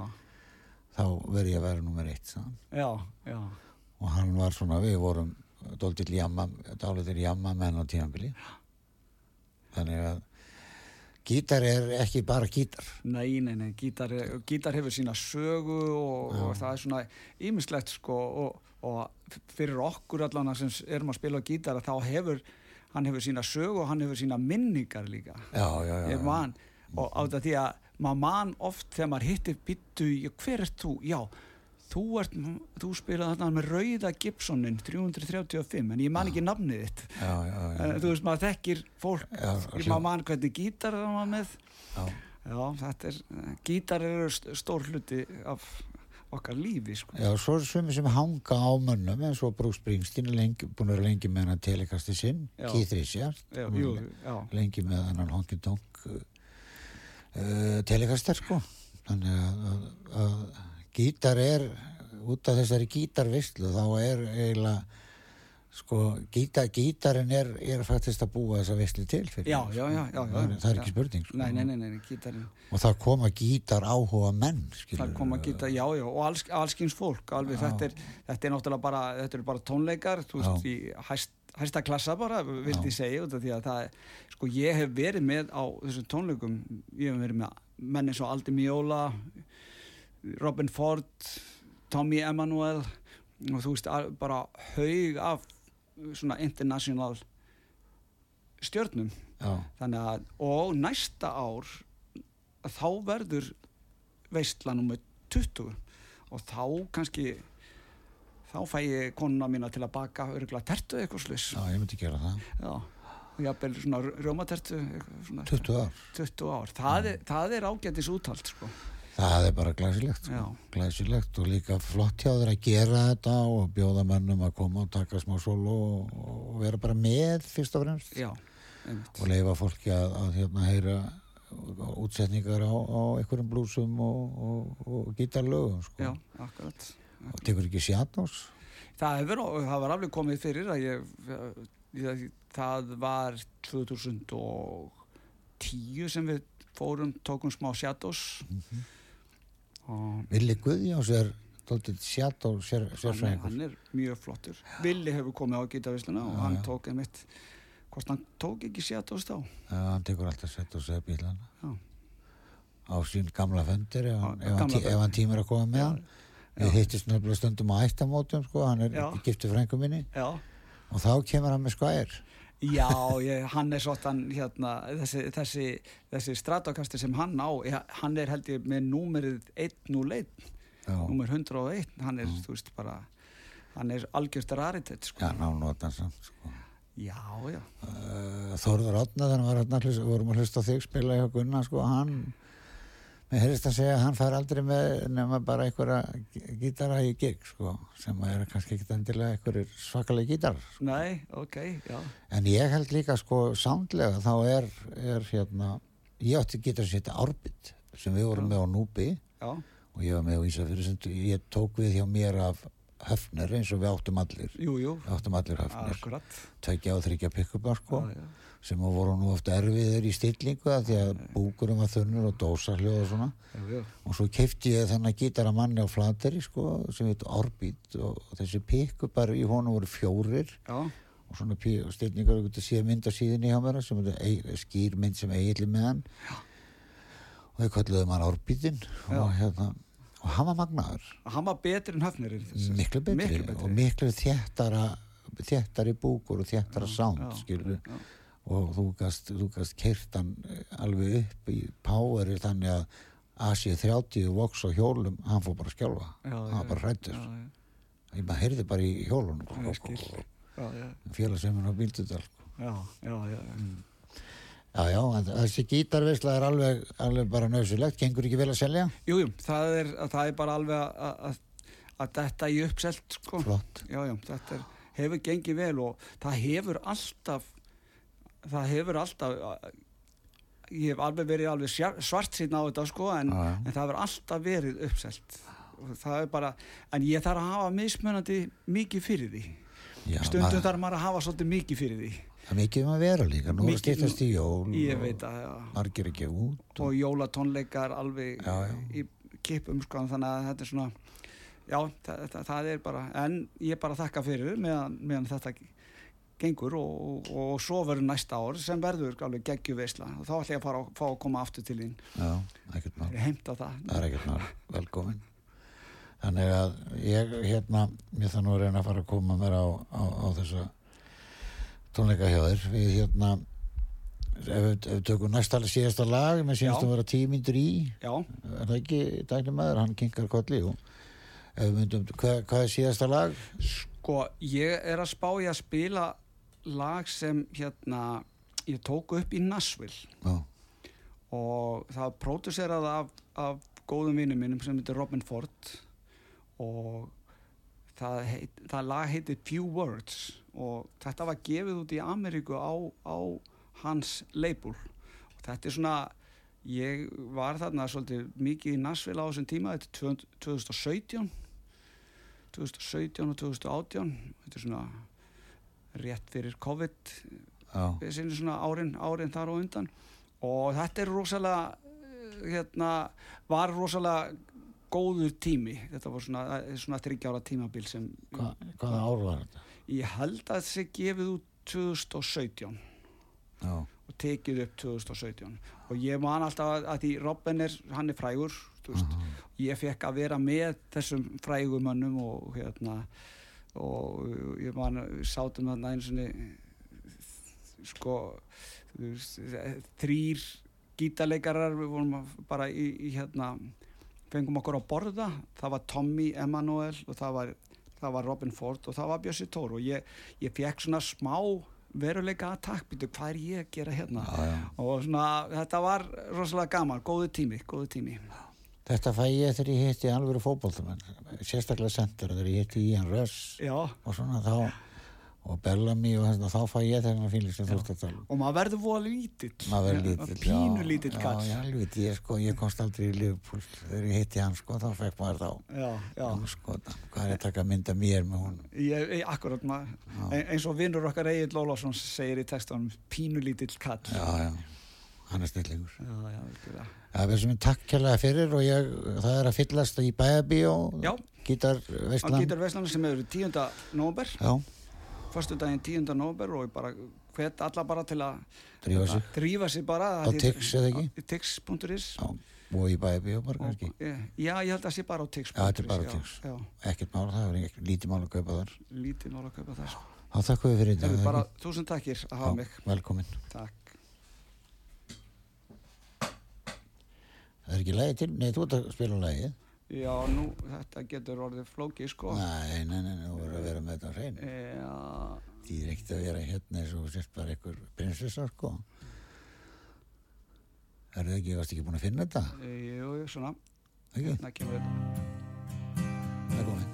þá verð ég að vera nummer eitt já, já. og hann var svona, við vorum dálítil jamma, dálítil jamma menn á tímanbili þannig að gítar er ekki bara gítar. Nei, nei, nei, gítar, gítar hefur sína sögu og, og það er svona ýmislegt sko og, og fyrir okkur allan sem erum að spila gítar þá hefur, hann hefur sína sögu og hann hefur sína minningar líka. já, já, já, Ég man, og á þetta því að maður man oft þegar maður hittir byttu, hver ert þú? Já, þú ert, þú spilaði þarna með Rauða Gibsonin 335, en ég man ekki nafnið þitt. já, já, já, En þú veist, maður þekkir fólk, ég maður man hvernig gítar það var með. já. Já, þetta er, gítar eru st- stór hluti af okkar lífi, sko. Já, svo er sumi sem hanga á mönnum eins og Bruce Springsteen lengi, búin að vera lengi með hann telekasti sinn. Keith Richards lengi með hann honky tonk uh, uh, telekastar sko þannig að, að, að gítar er út af þessari gítarvislu þá er eiginlega sko gítar, gítarinn er, er faktist að búa þessa vislu til fyrir já, mig, já, sko. já, já, það, er, það er ekki spurning sko. Nei, nei, nei, nei, gítarinn, og það koma gítar áhuga menn skilur, það kom að gítar, já, já, og alls, allskins fólk, alveg, þetta er, þetta er náttúrulega bara, þetta eru bara tónleikar, þú veist, í hæst, hæsta klassa bara, vildi ég segja, því að það sko, ég hef verið með á þessum tónleikum, ég hef verið með menn eins og Aldi Mjóla, Robin Ford, Tommy Emanuel, og þú veist, bara haug af svona international stjörnum. Já, að og næsta ár þá verður veistla nummer 20 og þá kannski þá fæ ég konuna mína til að baka örgulega tertu eitthvað slis já, ég myndi gera það. Já, og jafnvel svona rjómatertu eitthvað svona 20 ár. 20 ár, það er, það er ágætis úthald sko. Það er bara glæsilegt, sko. glæsilegt og líka flott hjá þeir að gera þetta og bjóða mönnum að koma og taka smá solo og, og vera bara með fyrst og fremst. Já, og leifa fólki að, að hérna heyra útsetningar á, á einhverjum blúsum og, og, og gítarlögum sko. já, akkurat. Og tekur ekki sjátnós það það var alveg komið fyrir að ég, ég það var 2010 sem við fórum, tókum smá sjátós og Vili Guðjóns er sér, hann er, sérfræðingur. hann er mjög flottur. Villi hefur komið á gítarvisluna og hann tók einmitt hvort hann tók ekki sjátós þá? Já, hann tekur alltaf sjátós eða bílana. Já. á sín gamla föndir ef, ef, ef hann tímur að koma með hann. Við hittist nefnilega stundum á ættamótum sko, hann er giftið frængu minni. Já, og þá kemur hann með skvæðir já ég, hann er svolítan hérna, þessi, þessi, þessi stratokastir sem hann á hann er held ég með númerið 101 Já, númer 101, hann er, þú veist, bara hann er algjörst raritet sko. já nánotan samt sko. já, já, Þórður Átna þannig að hlusta, vorum að hlusta þig spila hjá Gunnar sko, hann mér heyrist að segja að hann fær aldrei með nema bara einhverja gí- gítara í gig sko, sem er kannski ekki endilega einhverjir svakalega gítar nei, ok, já. En ég held líka sko sándlega þá er, er hérna ég átti gítar sem heita Árbit sem við vorum Já. með á Núbi já, og ég var með á Ísafjörðu sem ég tók við hjá mér af höfner eins og við áttum allir. Jú, jú, við áttum allir höfner. Akkurat. Tveikja og þryggja pick-upar sko. Já, já. Sem voru nú oft erfiðir í stillingu að því að búkurum var þunnur og dósarhljóð og svona. Já, já. og svo keipti ég þennan gítara manni á flateri sko sem heit Orbit og þessi pick-upar í honum voru fjórir. Já, og svona pí- og stilningar og séð mynd á síðinni hjá mér sem er ei- skýr mynd sem eigilli með hann. Og þau kalluðu hann Orbitin og hérna og hann var magnaður. Hann var betri en höfnirinn þessi. miklu betri, Miklu betri. og miklu þéttara þéttari búkur og þéttara sound skilur já. Og þú gast, þú gast keirt hann eh, alveg upp í poweri þannig að Asi 30 voks á hjólum, hann fór bara að skjálfa. Já, hann já, var bara hrættur já, já, ég maður heyrði bara í hjólunum. Já, já, já, félagsefinn á Bíldudal já, já, já, já. já, já, en þessi gítarvisla er alveg, alveg bara nöðsulegt, gengur ekki vel að selja? Jú, jú, það er, það er bara alveg að að detta í uppselt sko. flott, Já, já, þetta er hefur gengið vel og það hefur alltaf það hefur alltaf ég hef alveg verið alveg svart síðan á þetta sko en, en það hefur alltaf verið uppselt og það er bara, en ég þarf að hafa mismunandi mikið fyrir því Já, stundum maður- þarf maður að hafa svolítið mikið fyrir því Það er mikið um að vera líka, nú er stýttast í jól ég og veit að já. margir ekki út og jólatónleikar alveg Já, já. í kipum sko, þannig að þetta er svona já, það, það, það er bara en ég bara þakka fyrir meðan, meðan þetta gengur og, og, og svo verður næsta ár sem verður alveg geggjuveisla og þá ætla ég að fara að fá að koma aftur til þín. Já, ekkert mál. Heimta það. Það er ekkert mál, velkomin. Þannig að ég hérna mér þannig að reyna að fara að koma mér á, á, á þessa tónleika hjá þér. Við hérna ef við, ef við tökum næsta síðasta lag með síðast að vera tímyndur í. Já, er það ekki dæknum maður, hann kinkar kolli jú. ef við myndum, hvað, hvað er síðasta lag? sko ég er að spá ég að spila lag sem hérna ég tók upp í Nashville. Já, og það var pródusserað af, af góðum vinnum mínum sem heitir Robin Ford. Og það, heit, það lag heitir Few Words. Og þetta var gefið út í Ameríku á, á hans label. Og þetta er svona ég var þarna svolítið mikið í Nashville á þessum tíma. Þetta er 2017 2017 og 2018 þetta er svona rétt fyrir COVID sinni svona árin, árin þar og undan. Og þetta er rosalega hérna, var rosalega góður tími. Þetta var svona, svona þryggjára tímabil sem Hva, hvaða ár var þetta? ég held að þessi gefið út 2017 Já, og tekið upp 2017 og ég man alltaf að, að því Robin er, hann er frægur þú veist, ég fekk að vera með þessum frægumönnum og hérna og ég man sátum þarna einu sinni sko þrýr gítarleikarar við vorum að- bara í, í hérna fengum okkur að borða. Það var Tommy Emanuel og það var, það var Robin Ford og það var Bjössi Tór og ég, ég fekk svona smá veruleika aðtakk, býtu hvað er ég að gera hérna? Já, já. og svona þetta var rosalega gaman, góðu tími góðu tími, Þetta fæ ég þegar ég hitti alvöru fótboltamenn sérstaklega sendur þegar ég hitti Ian Russ já. og svona þá og Bellamy og þess, þá fæ ég þennan fíling sem þú ert að tala um. og maður verður voða lítill. Maður verður Já, lítill pínu já, lítill kall. Já, já, alveg, ég, sko, ég komst aldrei í Liverpool þegar ég hitti hann sko, þá fekk maður þá. Já, já. Já, sko, hvað er að taka mynda mér með hún Ég, ég, akkurat maður. Ein, eins og vinnur okkar Egil Ólafsson segir í textunum pínu lítill kall. Já, já, hann er snillingur. Já, já, virkilega. Já, við sem er takk kærlega fyrir og ég, það er að fyllast í bæabíó Já. gítar á veistlan Gítar Veslan sem hefur 10. nóber Já, fyrstu daginn 10. nóber og ég bara hvet alla bara til að drífa sig drífa sig bara Á Tix, eða ekki? Tix.is Já, og í bæabíó bara kannski Já, ég held að sé bara á Tix Já, þetta er bara á Tix. Ekkert mál, það er ekkert lítið mál að kaupa þar lítið mál að kaupa það sko. þá þakku við fyrir Það þetta er bara þúsund takkir að hafa mig velkomin Takk Það er ekki lægi til, nei, þú ert að spila lægi Já, nú, þetta getur orðið flóki sko. Nei, nei, nei, þú verður að vera með þetta hrein Já, Því er ekkert að vera hérna eins og þú sért bara einhver prinsessa, sko. Er það ekki, varst ekki búin að finna þetta? jú, svona. Ekki, Hérna kemur þetta. Velkomin I felt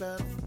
mér